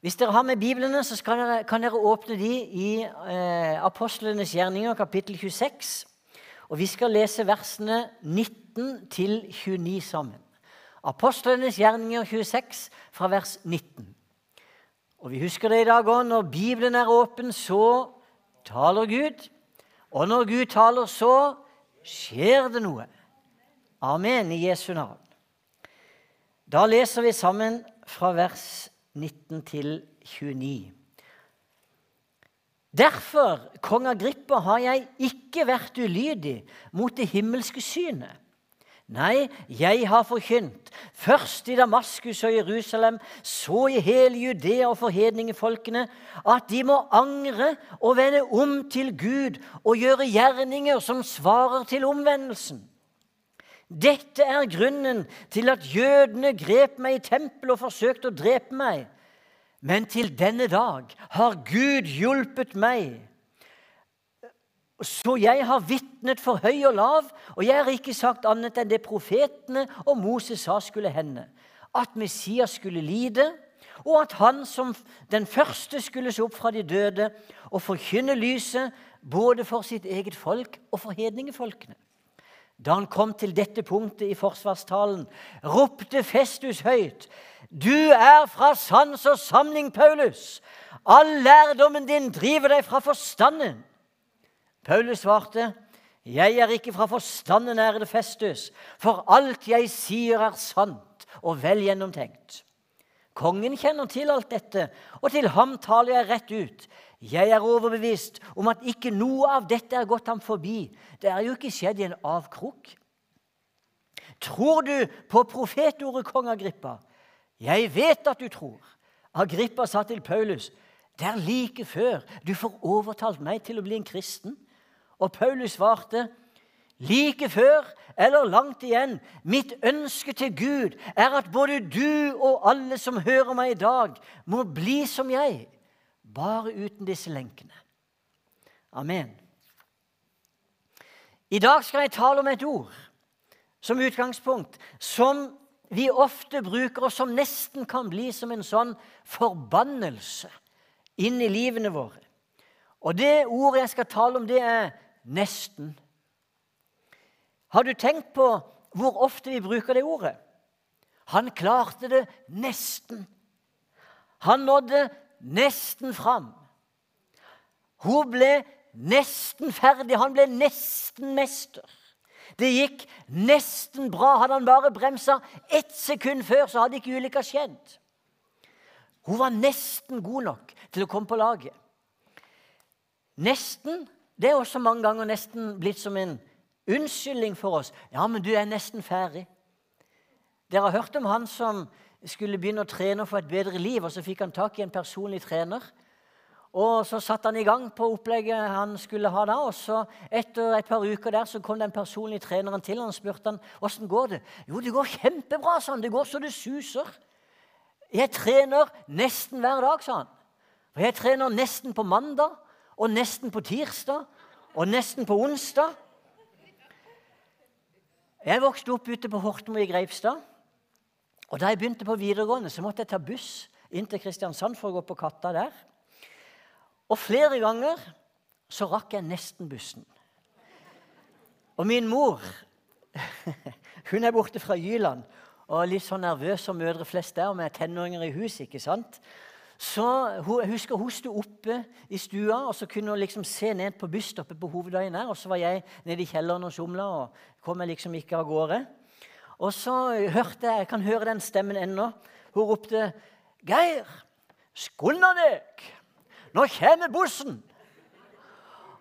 Hvis dere har med Biblene, så dere, kan dere åpne de i eh, Apostlenes gjerninger, kapittel 26. Og vi skal lese versene 19 til 29 sammen. Apostlenes gjerninger 26 fra vers 19. Og vi husker det i dag òg. Når Bibelen er åpen, så taler Gud. Og når Gud taler, så skjer det noe. Amen i Jesu navn. Da leser vi sammen fra vers 19 til 29. Derfor, kong Agrippa, har jeg ikke vært ulydig mot det himmelske synet. Nei, jeg har forkynt, først i Damaskus og Jerusalem, så i hele Judea og forhedningefolkene, at de må angre og vende om til Gud og gjøre gjerninger som svarer til omvendelsen. Dette er grunnen til at jødene grep meg i tempelet og forsøkte å drepe meg. Men til denne dag har Gud hjulpet meg så jeg har vitnet for høy og lav, og jeg har ikke sagt annet enn det profetene og Moses sa skulle hende. At Messias skulle lide, og at han som den første skulle se opp fra de døde og forkynne lyset både for sitt eget folk og for hedningefolkene. Da han kom til dette punktet i forsvarstalen, ropte Festus høyt. Du er fra sans og samling, Paulus. All lærdommen din driver deg fra forstanden. Paulus svarte, 'Jeg er ikke fra forstanden, ærede Festus, for alt jeg sier, er sant og vel gjennomtenkt.' Kongen kjenner til alt dette, og til ham taler jeg rett ut. Jeg er overbevist om at ikke noe av dette er gått ham forbi. Det er jo ikke skjedd i en avkrok. Tror du på profetordet, kong Agrippa? Jeg vet at du tror. Agrippa sa til Paulus, det er like før du får overtalt meg til å bli en kristen. Og Paulus svarte, like før eller langt igjen, mitt ønske til Gud er at både du og alle som hører meg i dag, må bli som jeg, bare uten disse lenkene. Amen. I dag skal jeg tale om et ord som utgangspunkt som vi ofte bruker, og som nesten kan bli som en sånn forbannelse inn i livene våre. Og det ordet jeg skal tale om, det er nesten. Har du tenkt på hvor ofte vi bruker det ordet? Han klarte det nesten. Han nådde nesten fram. Hun ble nesten ferdig. Han ble nesten mester. Det gikk nesten bra. Hadde han bare bremsa ett sekund før, så hadde ikke ulykka skjedd. Hun var nesten god nok til å komme på laget. Nesten det er også mange ganger nesten blitt som en unnskyldning for oss. 'Ja, men du er nesten ferdig.' Dere har hørt om han som skulle begynne å trene for et bedre liv, og så fikk han tak i en personlig trener. Og Så satte han i gang på opplegget han skulle ha da. og så Etter et par uker der så kom den personlige treneren til og spurte han, hvordan går det. 'Jo, det går kjempebra', sa han. 'Det går så det suser'. 'Jeg trener nesten hver dag', sa han. For jeg trener nesten på mandag, og nesten på tirsdag og nesten på onsdag. Jeg vokste opp ute på Hortmo i Greipstad. Og Da jeg begynte på videregående, så måtte jeg ta buss inn til Kristiansand for å gå på Katta der. Og flere ganger så rakk jeg nesten bussen. Og min mor hun er borte fra Jyland og litt sånn nervøs som mødre flest der med tenåringer i hus. ikke sant? Så Jeg husker hun sto oppe i stua og så kunne hun liksom se ned på busstoppet på hovedveien her. Og så var jeg nede i kjelleren og somla og kom jeg liksom ikke av gårde. Og så hørte jeg, jeg kan høre den stemmen ennå. Hun ropte 'Geir, skunda deg! Nå kommer bussen!'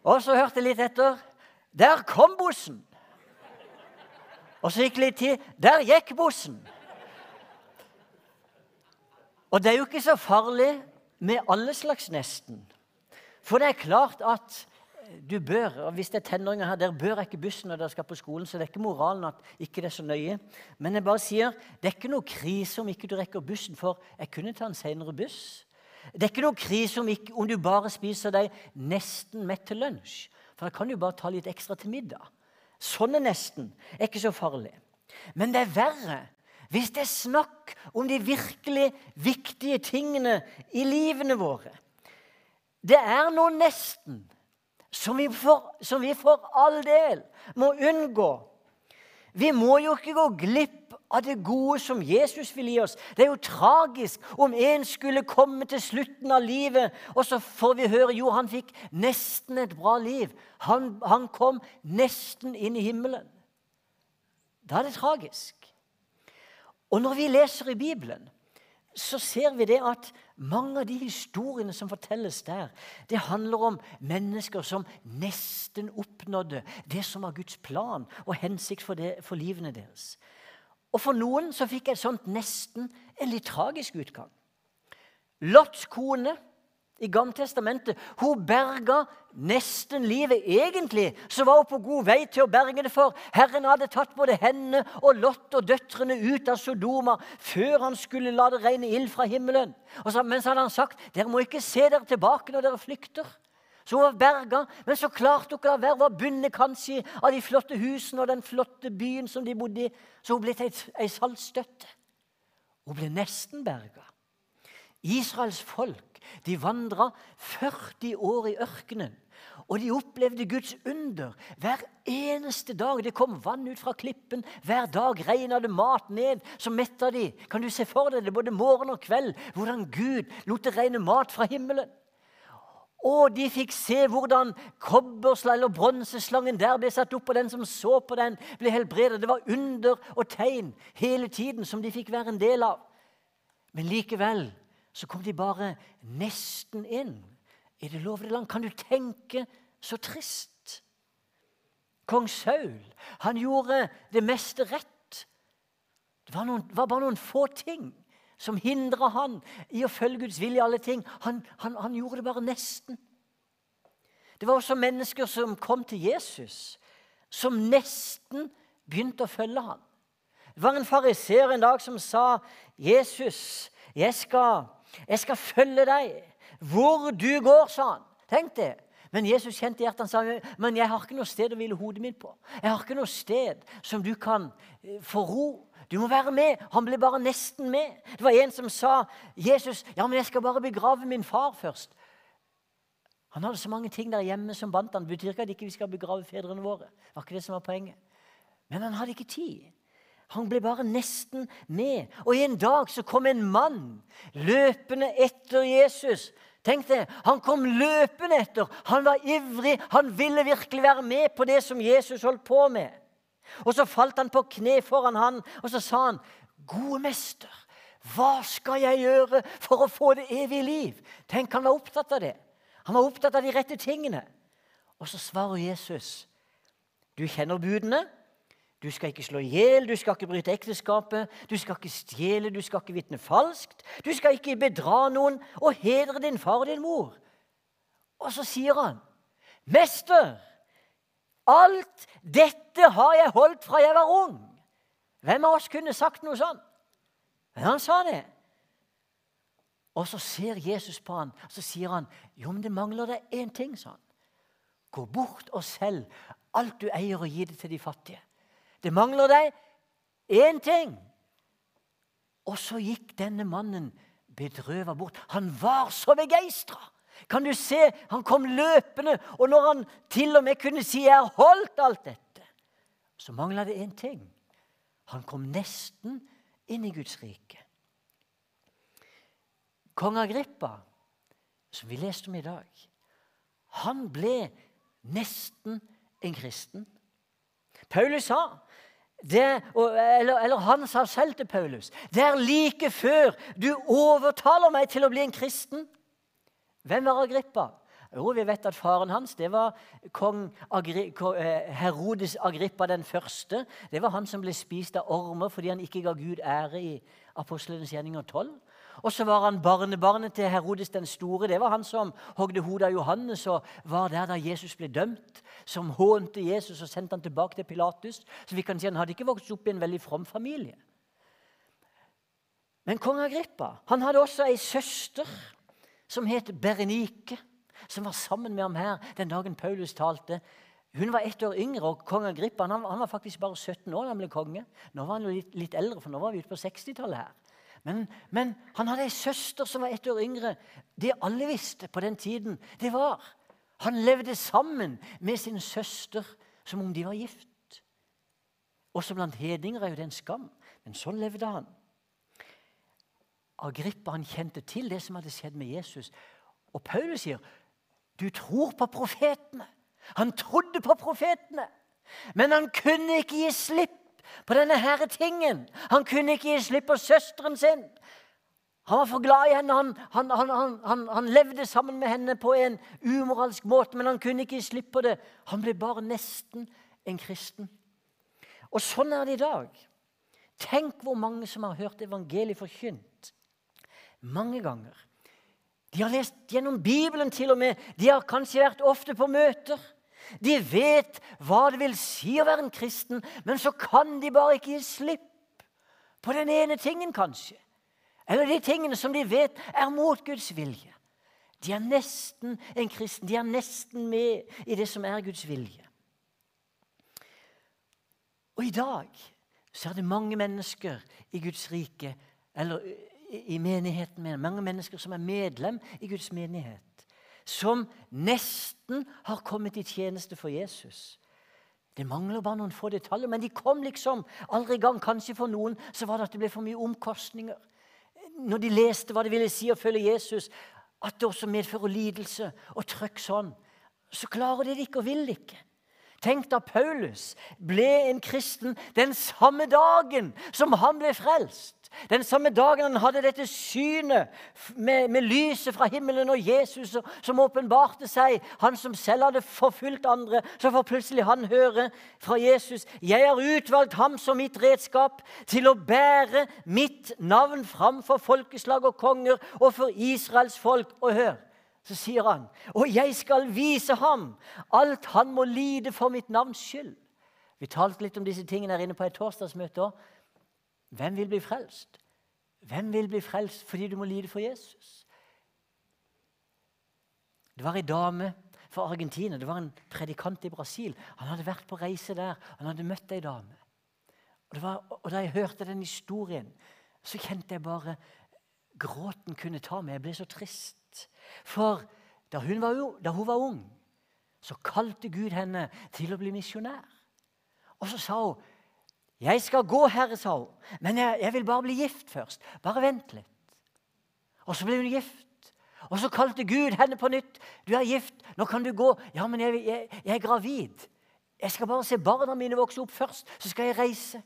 Og så hørte jeg litt etter. 'Der kom bussen!' Og så gikk det litt tid. 'Der gikk bussen!' Og det er jo ikke så farlig med alle slags nesten. For det er klart at du bør, og hvis det er tenåringer her, dere bør ikke bussen når dere skal på skolen. Så det er ikke moralen at ikke det er så nøye. Men jeg bare sier, det er ikke noe krise om ikke du rekker bussen, for jeg kunne ta en senere buss. Det er ikke noe krise om, ikke, om du bare spiser deg nesten mett til lunsj. For da kan du bare ta litt ekstra til middag. Sånn er nesten er ikke så farlig. Men det er verre hvis det er snakk om de virkelig viktige tingene i livene våre Det er noe nesten som vi for, som vi for all del må unngå. Vi må jo ikke gå glipp av det gode som Jesus vil gi oss. Det er jo tragisk om en skulle komme til slutten av livet, og så får vi høre jo, han fikk nesten et bra liv. Han, han kom nesten inn i himmelen. Da er det tragisk. Og når vi leser i Bibelen, så ser vi det at mange av de historiene som fortelles der, det handler om mennesker som nesten oppnådde det som var Guds plan og hensikt for, det, for livene deres. Og for noen så fikk et sånt nesten en litt tragisk utgang. Lots kone i Gammeltestamentet. Hun berga nesten livet. Egentlig så var hun på god vei til å berge det, for Herren hadde tatt både henne og Lot og døtrene ut av Sodoma før han skulle la det regne ild fra himmelen. Og så, men så hadde han sagt dere må ikke se dere tilbake når dere flykter. Så hun var berga, men så klarte hun ikke la være. Var bundet kanskje av de flotte husene og den flotte byen som de bodde i. Så hun ble til ei saltstøtte. Hun ble nesten berga. Israels folk de vandra 40 år i ørkenen. Og de opplevde Guds under hver eneste dag. Det kom vann ut fra klippen. Hver dag regna det mat ned som metta de. Kan du se for deg det både morgen og kveld, hvordan Gud lot det regne mat fra himmelen? Og de fikk se hvordan kobbersla eller bronseslangen der ble satt opp, og den som så på den, ble helbredet. Det var under og tegn hele tiden som de fikk være en del av. Men likevel så kom de bare nesten inn i det lovede land. Kan du tenke så trist? Kong Saul han gjorde det meste rett. Det var, noen, var bare noen få ting som hindra han i å følge Guds vilje i alle ting. Han, han, han gjorde det bare nesten. Det var også mennesker som kom til Jesus, som nesten begynte å følge ham. Det var en fariseer en dag som sa, 'Jesus, jeg skal jeg skal følge deg hvor du går, sa han. Tenk det. Men Jesus kjente hjertet han sa men jeg har ikke noe sted å hvile hodet mitt på. Jeg har ikke noe sted som du kan eh, få ro. Du må være med. Han ble bare nesten med. Det var en som sa Jesus, ja, men jeg skal bare begrave min far først. Han hadde så mange ting der hjemme som bandt han. Det betyr ikke at ikke vi skal begrave fedrene våre. Det var ikke det som var poenget. Men han hadde ikke tid. Han ble bare nesten med. Og en dag så kom en mann løpende etter Jesus. Tenk det, Han kom løpende etter. Han var ivrig. Han ville virkelig være med på det som Jesus holdt på med. Og Så falt han på kne foran han, og så sa han, 'Gode mester, hva skal jeg gjøre for å få det evige liv?' Tenk, han var opptatt av det. Han var opptatt av de rette tingene. Og så svarer Jesus, 'Du kjenner budene.' Du skal ikke slå i hjel, du skal ikke bryte ekteskapet, du skal ikke stjele, du skal ikke vitne falskt, du skal ikke bedra noen og hedre din far og din mor. Og så sier han, 'Mester, alt dette har jeg holdt fra jeg var ung.' Hvem av oss kunne sagt noe sånt? Men han sa det. Og så ser Jesus på han, og så sier han, 'Jo, men det mangler deg én ting', sa han. 'Gå bort og selg alt du eier, og gi det til de fattige.' Det mangler deg én ting. Og så gikk denne mannen bedrøva bort. Han var så begeistra. Kan du se? Han kom løpende, og når han til og med kunne si 'Jeg har holdt alt dette', så mangla det én ting. Han kom nesten inn i Guds rike. Kong Agrippa, som vi leste om i dag, han ble nesten en kristen. Paulus sa det, eller, eller, han sa selv til Paulus Det er like før du overtaler meg til å bli en kristen. Hvem var Agrippa? Jo, Vi vet at faren hans det var kong Agri, eh, Herodes Agrippa den første. Det var han som ble spist av ormer fordi han ikke ga Gud ære i apostlenes gjerninger 12. Og så var han barnebarnet til Herodes den store. Det var han som hogde hodet av Johannes og var der da Jesus ble dømt. Som hånte Jesus og sendte han tilbake til Pilatus. Så vi kan si Han hadde ikke vokst opp i en veldig from familie. Men kong Agrippa han hadde også ei søster som het Berenike, som var sammen med ham her den dagen Paulus talte. hun var ett år yngre, og kong Agrippa han, han, var faktisk bare 17 år da han ble konge. Nå var han jo litt, litt eldre, for nå var vi ute på 60-tallet her. Men, men, han hadde ei søster som var ett år yngre. Det alle visste på den tiden, det var Han levde sammen med sin søster som om de var gift. Også blant hedninger er jo det en skam, men sånn levde han. Agrippa han kjente til det som hadde skjedd med Jesus. Og Paulus sier, 'Du tror på profetene.' Han trodde på profetene, men han kunne ikke gi slipp på denne herre tingen. Han kunne ikke gi slipp på søsteren sin. Han var for glad i henne. Han, han, han, han, levde sammen med henne på en umoralsk måte, men han kunne ikke gi slipp på det. Han ble bare nesten en kristen. Og sånn er det i dag. Tenk hvor mange som har hørt evangeliet forkynt mange ganger. De har lest gjennom Bibelen til og med. De har kanskje vært ofte på møter. De vet hva det vil si å være en kristen, men så kan de bare ikke gi slipp på den ene tingen, kanskje. Eller de tingene som de vet er mot Guds vilje. De er nesten en kristen. De er nesten med i det som er Guds vilje. Og i dag så er det mange mennesker i Guds rike, eller i menigheten med mange mennesker som er medlem i Guds menighet som nesten har kommet i tjeneste for Jesus. Det mangler bare noen få detaljer, men de kom liksom aldri i gang. Kanskje for noen så var det at det ble for mye omkostninger. Når de leste hva det ville si å følge Jesus, at det også medfører lidelse og trøkk sånn, så klarer de det ikke og vil det ikke. Tenk da Paulus ble en kristen den samme dagen som han ble frelst. Den samme dagen han hadde dette synet med, med lyset fra himmelen og Jesus som åpenbarte seg, han som selv hadde forfulgt andre, så får plutselig han høre fra Jesus Jeg har utvalgt ham som mitt redskap til å bære mitt navn framfor folkeslag og konger og for Israels folk. Og hør, så sier han, og jeg skal vise ham alt han må lide for mitt navns skyld. Vi talte litt om disse tingene her inne på et torsdagsmøte òg. Hvem vil bli frelst? Hvem vil bli frelst fordi du må lide for Jesus? Det var ei dame fra Argentina, det var en predikant i Brasil. Han hadde vært på reise der. Han hadde møtt ei dame. Og, var, og, Da jeg hørte den historien, så kjente jeg bare Gråten kunne ta meg. Jeg ble så trist. For da hun var, da hun var ung, så kalte Gud henne til å bli misjonær. Og så sa hun 'Jeg skal gå, Herre', sa hun. 'Men jeg, jeg, vil bare bli gift først.' Bare vent litt. Og så ble hun gift. Og så kalte Gud henne på nytt. 'Du er gift, nå kan du gå.' 'Ja, men jeg, jeg, jeg er gravid.' 'Jeg skal bare se barna mine vokse opp først, så skal jeg reise.'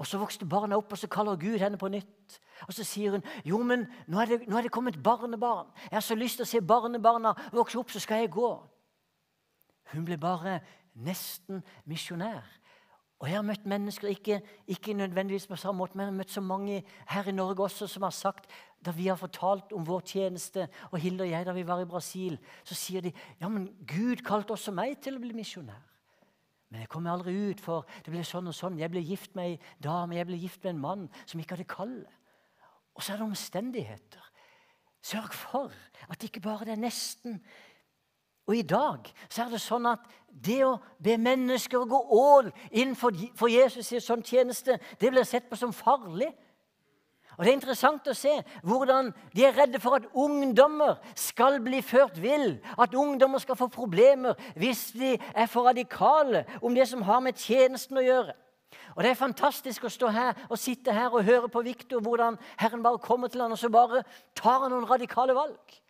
Og Så vokste barna opp, og så kaller Gud henne på nytt. Og Så sier hun jo, men nå er, det, nå er det kommet barnebarn. Jeg har så lyst til å se barnebarna vokse opp, så skal jeg gå. Hun ble bare nesten misjonær. Og Jeg har møtt mennesker, ikke, ikke, nødvendigvis på samme måte, men jeg har møtt så mange her i Norge også som har sagt, da vi har fortalt om vår tjeneste, og Hilde og jeg da vi var i Brasil, så sier de ja, men Gud kalte også meg til å bli misjonær. Men jeg kommer aldri ut, for det ble sånn og sånn. Jeg ble gift med ei dame, jeg ble gift med en mann som ikke hadde kallet. Og så er det omstendigheter. Sørg for at ikke bare det er nesten, og i dag så er det sånn at det å be mennesker å gå all inn for, for Jesus i sånn tjeneste, det blir sett på som farlig. Og Det er interessant å se hvordan de er redde for at ungdommer skal bli ført vill. At ungdommer skal få problemer hvis de er for radikale om det som har med tjenesten å gjøre. Og Det er fantastisk å stå her og sitte her og høre på Viktor, hvordan Herren bare kommer til han, og så bare tar han noen radikale valg.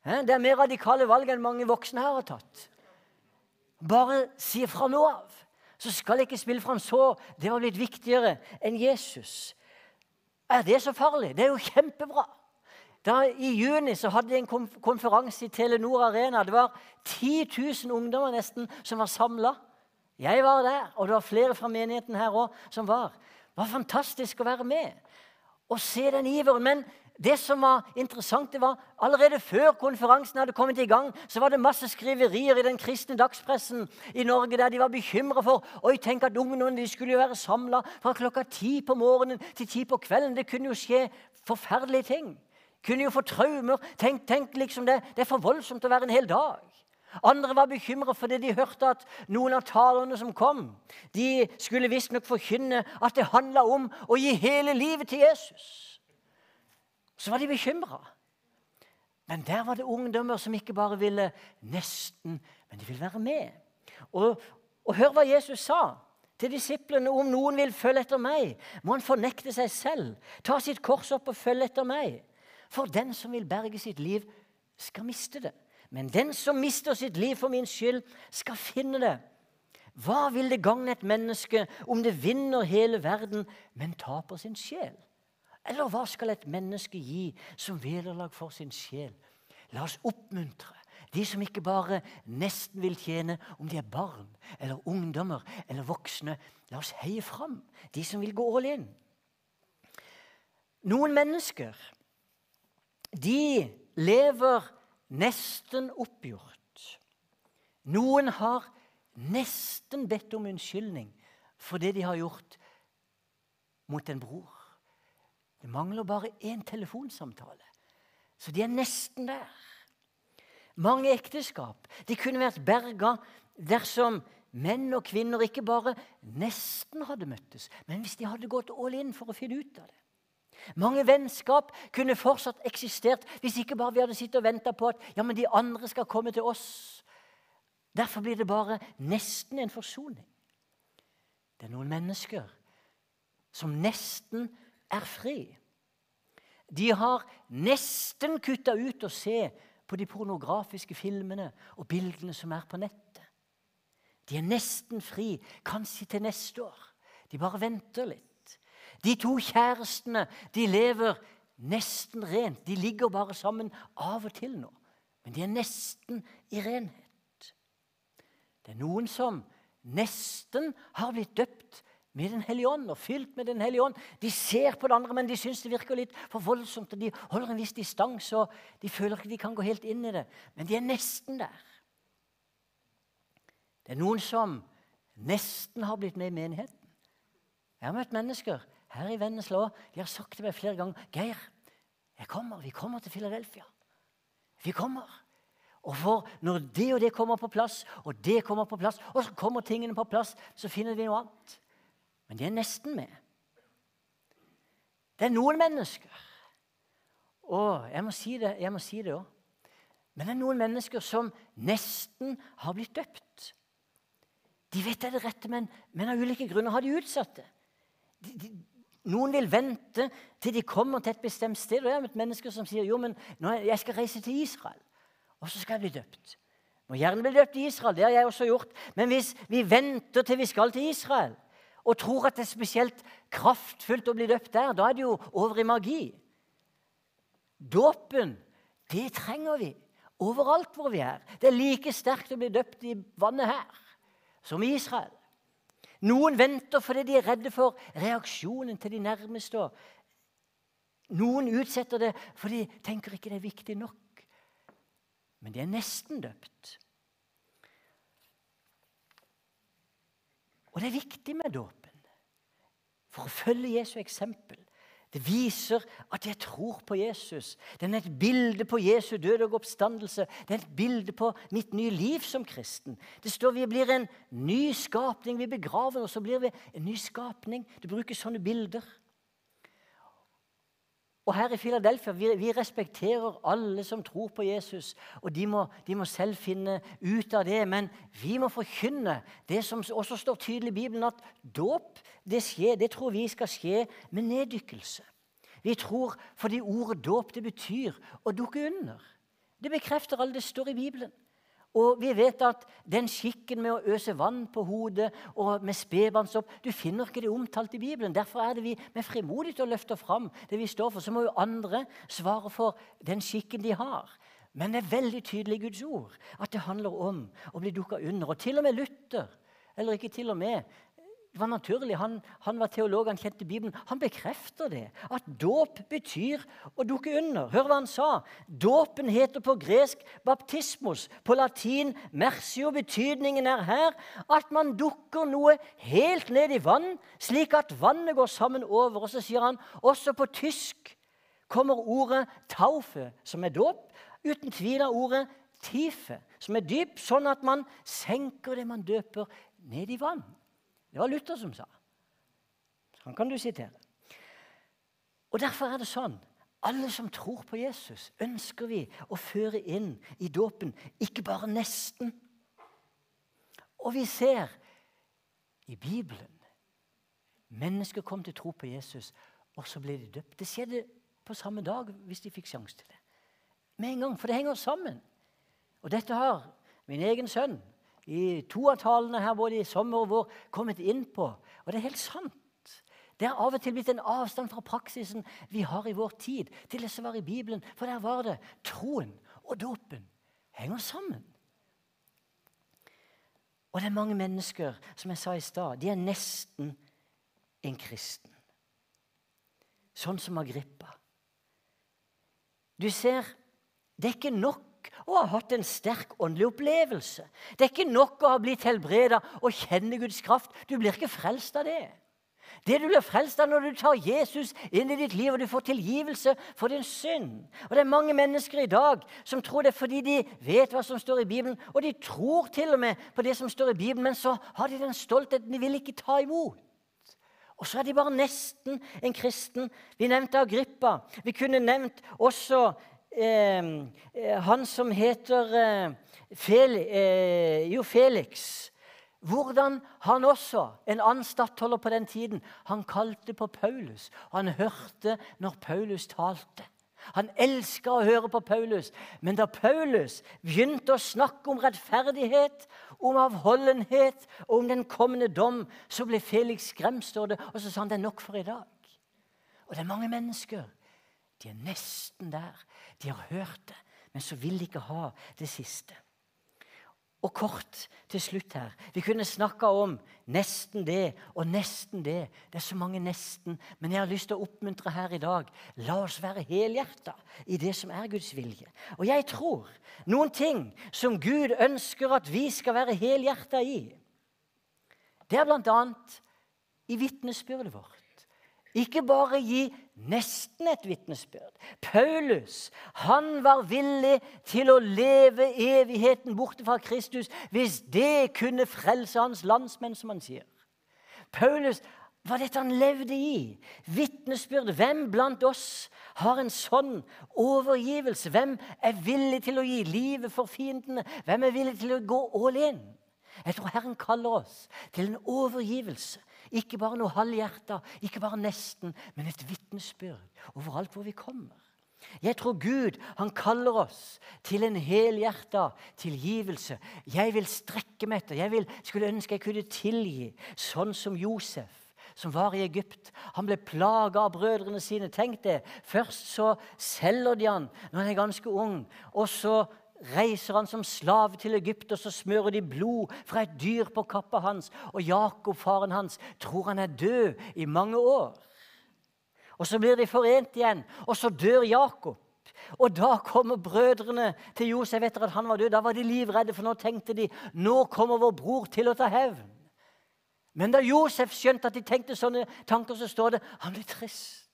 Det er mer radikale valg enn mange voksne her har tatt. Bare si fra nå av. Så skal jeg ikke spille fram så. Det var blitt viktigere enn Jesus. Er det så farlig? Det er jo kjempebra. Da, I juni så hadde de en konferanse i Telenor Arena. Det var 10 000 ungdommer nesten som var samla. Jeg var der, og det var flere fra menigheten her òg som var. Det var fantastisk å være med og se den iveren. Men det som var interessant, det var allerede før konferansen hadde kommet i gang, så var det masse skriverier i den kristne dagspressen i Norge der de var bekymra for Oi, tenk at ungdommene skulle jo være samla fra klokka ti på morgenen til ti på kvelden. Det kunne jo skje forferdelige ting. Kunne jo få traumer. Tenk, tenk liksom det, det er for voldsomt å være en hel dag. Andre var bekymra fordi de hørte at noen av talerne som kom, de skulle visstnok forkynne at det handla om å gi hele livet til Jesus. Så var de bekymra. Men der var det ungdommer som ikke bare ville nesten, men de ville være med. Og, og hør hva Jesus sa til disiplene. Om noen vil følge etter meg, må han fornekte seg selv, ta sitt kors opp og følge etter meg. For den som vil berge sitt liv, skal miste det. Men den som mister sitt liv for min skyld, skal finne det. Hva vil det gagne et menneske om det vinner hele verden, men taper sin sjel? Eller hva skal et menneske gi som vederlag for sin sjel? La oss oppmuntre de som ikke bare nesten vil tjene, om de er barn eller ungdommer eller voksne. La oss heie fram de som vil gå all in. Noen mennesker de lever nesten oppgjort. Noen har nesten bedt om unnskyldning for det de har gjort mot en bror. Det mangler bare én telefonsamtale, så de er nesten der. Mange ekteskap de kunne vært berga dersom menn og kvinner ikke bare nesten hadde møttes, men hvis de hadde gått all in for å finne ut av det. Mange vennskap kunne fortsatt eksistert hvis ikke bare vi hadde sittet og venta på at ja, men de andre skal komme til oss. Derfor blir det bare nesten en forsoning. Det er noen mennesker som nesten er fri. De har nesten kutta ut å se på de pornografiske filmene og bildene som er på nettet. De er nesten fri, kanskje til neste år. De bare venter litt. De to kjærestene de lever nesten rent. De ligger bare sammen av og til nå, men de er nesten i renhet. Det er noen som nesten har blitt døpt med Den hellige ånd og fylt med Den hellige ånd. De ser på det andre, men de syns det virker litt for voldsomt. og De holder en viss distanse og de føler ikke de kan gå helt inn i det. Men de er nesten der. Det er noen som nesten har blitt med i menigheten. Jeg har møtt mennesker her i Vennesla de har sagt til meg flere ganger 'Geir, jeg kommer, vi kommer til Philadelphia. Vi kommer.' Og for Når det og det kommer på plass, og det kommer på plass, og så kommer tingene på plass, så finner vi noe annet. Men de er nesten med. Det er noen mennesker Og jeg må si det jeg må si òg. Men det er noen mennesker som nesten har blitt døpt. De vet det er det rette, men, men av ulike grunner har de utsatt det. De, de, noen vil vente til de kommer til et bestemt sted. Og jeg har møtt mennesker som sier jo, men jeg skal reise til Israel, og så skal jeg bli døpt. Må gjerne bli døpt i Israel, det har jeg også gjort. Men hvis vi venter til vi skal til Israel, og tror at det er spesielt kraftfullt å bli døpt der, da er det jo over i magi. Dåpen, det trenger vi overalt hvor vi er. Det er like sterkt å bli døpt i vannet her som i Israel. Noen venter fordi de er redde for reaksjonen til de nærmeste. Noen utsetter det fordi de tenker ikke det er viktig nok. Men de er nesten døpt. Og det er viktig med dåpen for å følge Jesu eksempel. Det viser at jeg tror på Jesus. Den er et bilde på Jesu død og oppstandelse. Det er et bilde på mitt nye liv som kristen. Det står vi blir en ny skapning. Vi begraver oss, så blir vi en ny skapning. Det brukes sånne bilder. Og her i Philadelphia vi, vi respekterer alle som tror på Jesus. Og de må, de må, selv finne ut av det. Men vi må forkynne det som også står tydelig i Bibelen, at dåp det, skjer, det tror vi skal skje med neddykkelse. Vi tror fordi ordet dåp det betyr å dukke under. Det bekrefter alt det står i Bibelen. Og vi vet at den skikken med å øse vann på hodet og med spedbarnsopp Du finner ikke det omtalt i Bibelen. Derfor er det vi med frimodighet å løfter fram det vi står for. Så må jo andre svare for den skikken de har. Men det er veldig tydelig i Guds ord at det handler om å bli dukka under. Og til og med Luther, eller ikke til og med, var naturlig. Han, han, var teolog, han kjente Bibelen. Han bekrefter det. At dåp betyr å dukke under. Hør hva han sa. Dåpen heter på gresk baptismos. På latin mercio. Betydningen er her at man dukker noe helt ned i vann, slik at vannet går sammen over. Og så sier han også på tysk kommer ordet taufe, som er dåp. Uten tvil av ordet tife, som er dyp, sånn at man senker det man døper, ned i vann. Det var Luther som sa. Han kan du sitere. Og Derfor er det sånn alle som tror på Jesus, ønsker vi å føre inn i dåpen. Ikke bare nesten. Og vi ser i Bibelen mennesker kom til tro på Jesus, og så ble de døpt. Det skjedde på samme dag hvis de fikk sjanse til det. Med en gang, For det henger sammen. Og dette har min egen sønn i to av talene her både i sommer og vår kommet inn på. Og det er helt sant. Det har av og til blitt en avstand fra praksisen vi har i vår tid, til det som var i Bibelen. For der var det troen og dåpen henger sammen. Og det er mange mennesker, som jeg sa i stad, de er nesten en kristen. Sånn som Agrippa. Du ser, det er ikke nok å ha hatt en sterk åndelig opplevelse. Det er ikke nok å ha blitt helbreda og kjenne Guds kraft. Du blir ikke frelst av det. Det du blir frelst av når du tar Jesus inn i ditt liv og du får tilgivelse for din synd. Og Det er mange mennesker i dag som tror det fordi de vet hva som står i Bibelen. Og de tror til og med på det som står i Bibelen, men så har de den stoltheten de vil ikke ta imot. Og så er de bare nesten en kristen. Vi nevnte Agrippa. Vi kunne nevnt også han som heter eh, eh, jo Felix. Hvordan han også, en annen stattholder på den tiden, han kalte på Paulus. Han hørte når Paulus talte. Han elska å høre på Paulus. Men da Paulus begynte å snakke om rettferdighet, om avholdenhet og om den kommende dom, så ble Felix skremt, og så sa han det er nok for i dag. Og det er mange mennesker. De er nesten der. De har hørt det, men så vil de ikke ha det siste. Og kort til slutt her. Vi kunne snakka om nesten det og nesten det. Det er så mange nesten. Men jeg har lyst til å oppmuntre her i dag. La oss være helhjerta i det som er Guds vilje. Og jeg tror noen ting som Gud ønsker at vi skal være helhjerta i, det er bl.a. i vitnesbyrdet vårt. Ikke bare gi nesten et vitnesbyrd. Paulus han var villig til å leve evigheten borte fra Kristus hvis det kunne frelse hans landsmenn, som han sier. Paulus var dette han levde i. Vitnesbyrd. Hvem blant oss har en sånn overgivelse? Hvem er villig til å gi livet for fiendene? Hvem er villig til å gå all in? Jeg tror Herren kaller oss til en overgivelse ikke bare noe halvhjerta, ikke bare nesten, men et vitnesbyrd overalt hvor vi kommer. Jeg tror Gud han kaller oss til en helhjerta tilgivelse. Jeg vil strekke meg etter. Jeg vil, skulle ønske jeg kunne tilgi, sånn som Josef som var i Egypt. Han ble plaga av brødrene sine. Tenk det. Først så selger de han når han er ganske ung. Og så reiser han som slave til Egypt, og så smører de blod fra et dyr på kappa hans. Og Jakob, faren hans, tror han er død i mange år. Og Så blir de forent igjen, og så dør Jakob. Og Da kommer brødrene til Josef etter at han var død. Da var de livredde, for nå tenkte de nå kommer vår bror til å ta hevn. Men da Josef skjønte at de tenkte sånne tanker, så står det han ble trist.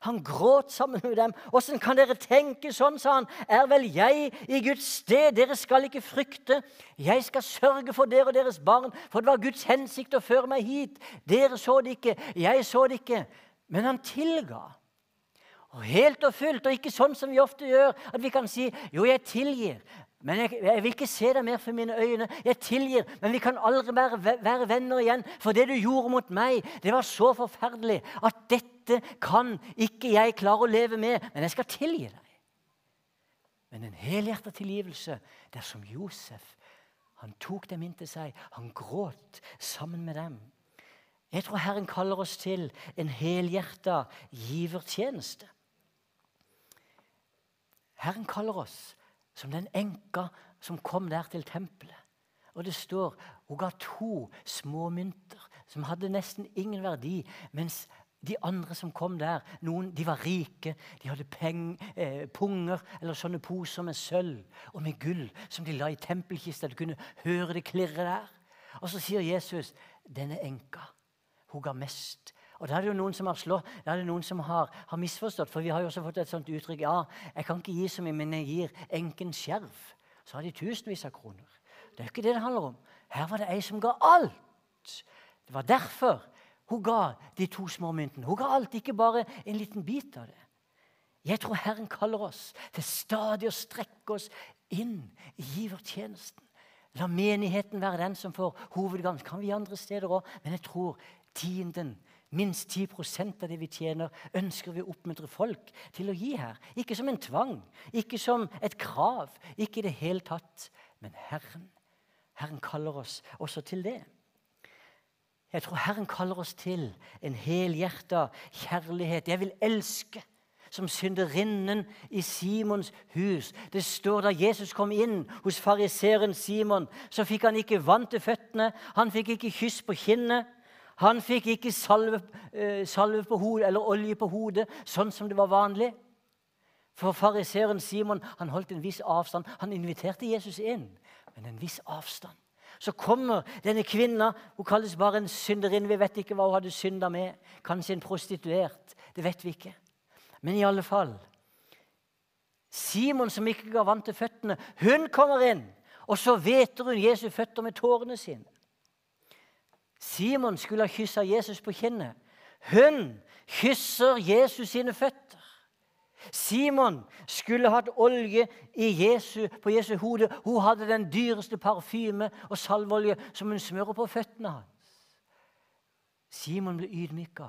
Han gråt sammen med dem. 'Åssen kan dere tenke sånn?' sa han. 'Er vel jeg i Guds sted? Dere skal ikke frykte.' 'Jeg skal sørge for dere og deres barn, for det var Guds hensikt å føre meg hit.' 'Dere så det ikke, jeg så det ikke.' Men han tilga. Og helt og fullt, og ikke sånn som vi ofte gjør, at vi kan si 'Jo, jeg tilgir'. Men jeg, jeg, vil ikke se deg mer for mine øyne. Jeg tilgir, men vi kan aldri være, være, venner igjen. For det du gjorde mot meg, det var så forferdelig at dette kan ikke jeg klare å leve med. Men jeg skal tilgi deg. Men en helhjertet tilgivelse, det er som Josef. Han tok dem inn til seg. Han gråt sammen med dem. Jeg tror Herren kaller oss til en helhjerta givertjeneste. Herren kaller oss som den enka som kom der til tempelet. Og det står hun ga to små mynter som hadde nesten ingen verdi, mens de andre som kom der, noen de var rike. De hadde peng, eh, punger eller sånne poser med sølv og med gull som de la i tempelkista. Du kunne høre det klirre der. Og så sier Jesus, 'Denne enka, hun ga mest.' Og da er det jo noen som har slått, da er det noen som har, har misforstått. For vi har jo også fått et sånt uttrykk ja, jeg kan ikke gi så mye, men jeg gir enken skjerv. så har de tusenvis av kroner. Det er ikke det det handler om. Her var det ei som ga alt. Det var derfor hun ga de to små myntene. Hun ga alt, ikke bare en liten bit av det. Jeg tror Herren kaller oss til stadig å strekke oss inn i givertjenesten. La menigheten være den som får hovedgang. Kan vi andre steder òg, men jeg tror tienden, minst 10% av det vi tjener, ønsker vi å oppmuntre folk til å gi her. Ikke som en tvang, ikke som et krav, ikke i det hele tatt. Men Herren, Herren kaller oss også til det. Jeg tror Herren kaller oss til en helhjerta kjærlighet. Jeg vil elske som synderinnen i Simons hus. Det står Da Jesus kom inn hos fariseeren Simon, så fikk han ikke vann til føttene, han fikk ikke kyss på kinnet. Han fikk ikke salve, eh, salve på hodet eller olje på hodet, sånn som det var vanlig. For fariseeren Simon han holdt en viss avstand. Han inviterte Jesus inn, men en viss avstand. Så kommer denne kvinna. Hun kalles bare en synderinne. Vi vet ikke hva hun hadde synda med. Kanskje en prostituert. Det vet vi ikke. Men i alle fall Simon, som ikke ga vann til føttene, hun kommer inn, og så hveter hun Jesu føtter med tårene sine. Simon skulle ha kyssa Jesus på kinnet. Hun kysser Jesus sine føtter. Simon skulle hatt olje Jesu, på Jesu hode. Hun hadde den dyreste parfyme og salveolje som hun smører på føttene hans. Simon ble ydmyka,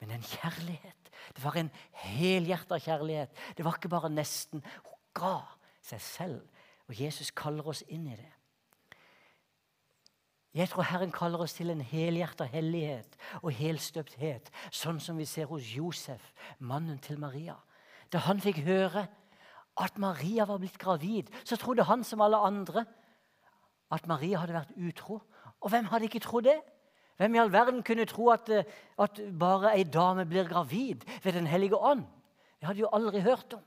men en kjærlighet. Det var en helhjerta kjærlighet. Det var ikke bare nesten. Hun ga seg selv. Og Jesus kaller oss inn i det. Jeg tror Herren kaller oss til en helhjertet hellighet og helstøpthet, sånn som vi ser hos Josef, mannen til Maria. Da han fikk høre at Maria var blitt gravid, så trodde han som alle andre at Maria hadde vært utro. Og hvem hadde ikke trodd det? Hvem i all verden kunne tro at, eh, at bare ei dame blir gravid ved Den hellige ånd? Det hadde jo aldri hørt om.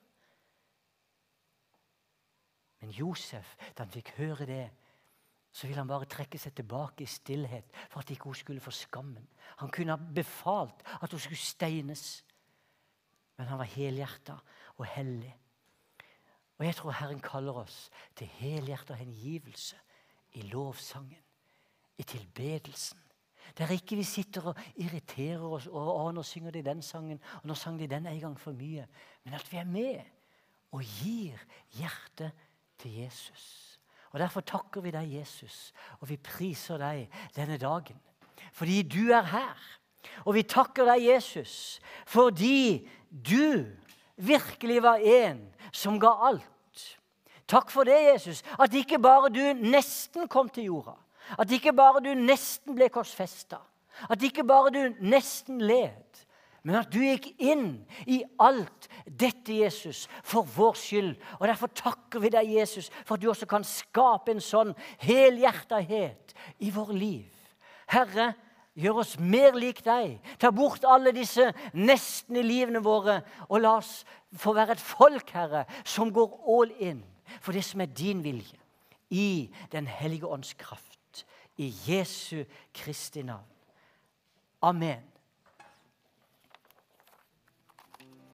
Men Josef, da han fikk høre det, så ville han bare trekke seg tilbake i stillhet for at ikke hun skulle få skammen. Han kunne ha befalt at hun skulle steines. Men han var helhjerta og hellig. Og jeg tror Herren kaller oss til helhjerta hengivelse i lovsangen, i tilbedelsen. Der ikke vi sitter og irriterer oss over å, nå synger de den sangen, og nå sang de den en gang for mye. Men at vi er med og gir hjertet til Jesus. Og Derfor takker vi deg, Jesus, og vi priser deg denne dagen. Fordi du er her. Og vi takker deg, Jesus, fordi du virkelig var en som ga alt. Takk for det, Jesus, at ikke bare du nesten kom til jorda. At ikke bare du nesten ble korsfesta. At ikke bare du nesten led. Men at du gikk inn i alt dette, Jesus, for vår skyld. Og Derfor takker vi deg, Jesus, for at du også kan skape en sånn helhjertethet i vår liv. Herre, Gjør oss mer lik deg. Ta bort alle disse nesten i livene våre, og la oss få være et folk, Herre, som går all in for det som er din vilje. I Den hellige ånds kraft. I Jesu Kristi navn. Amen.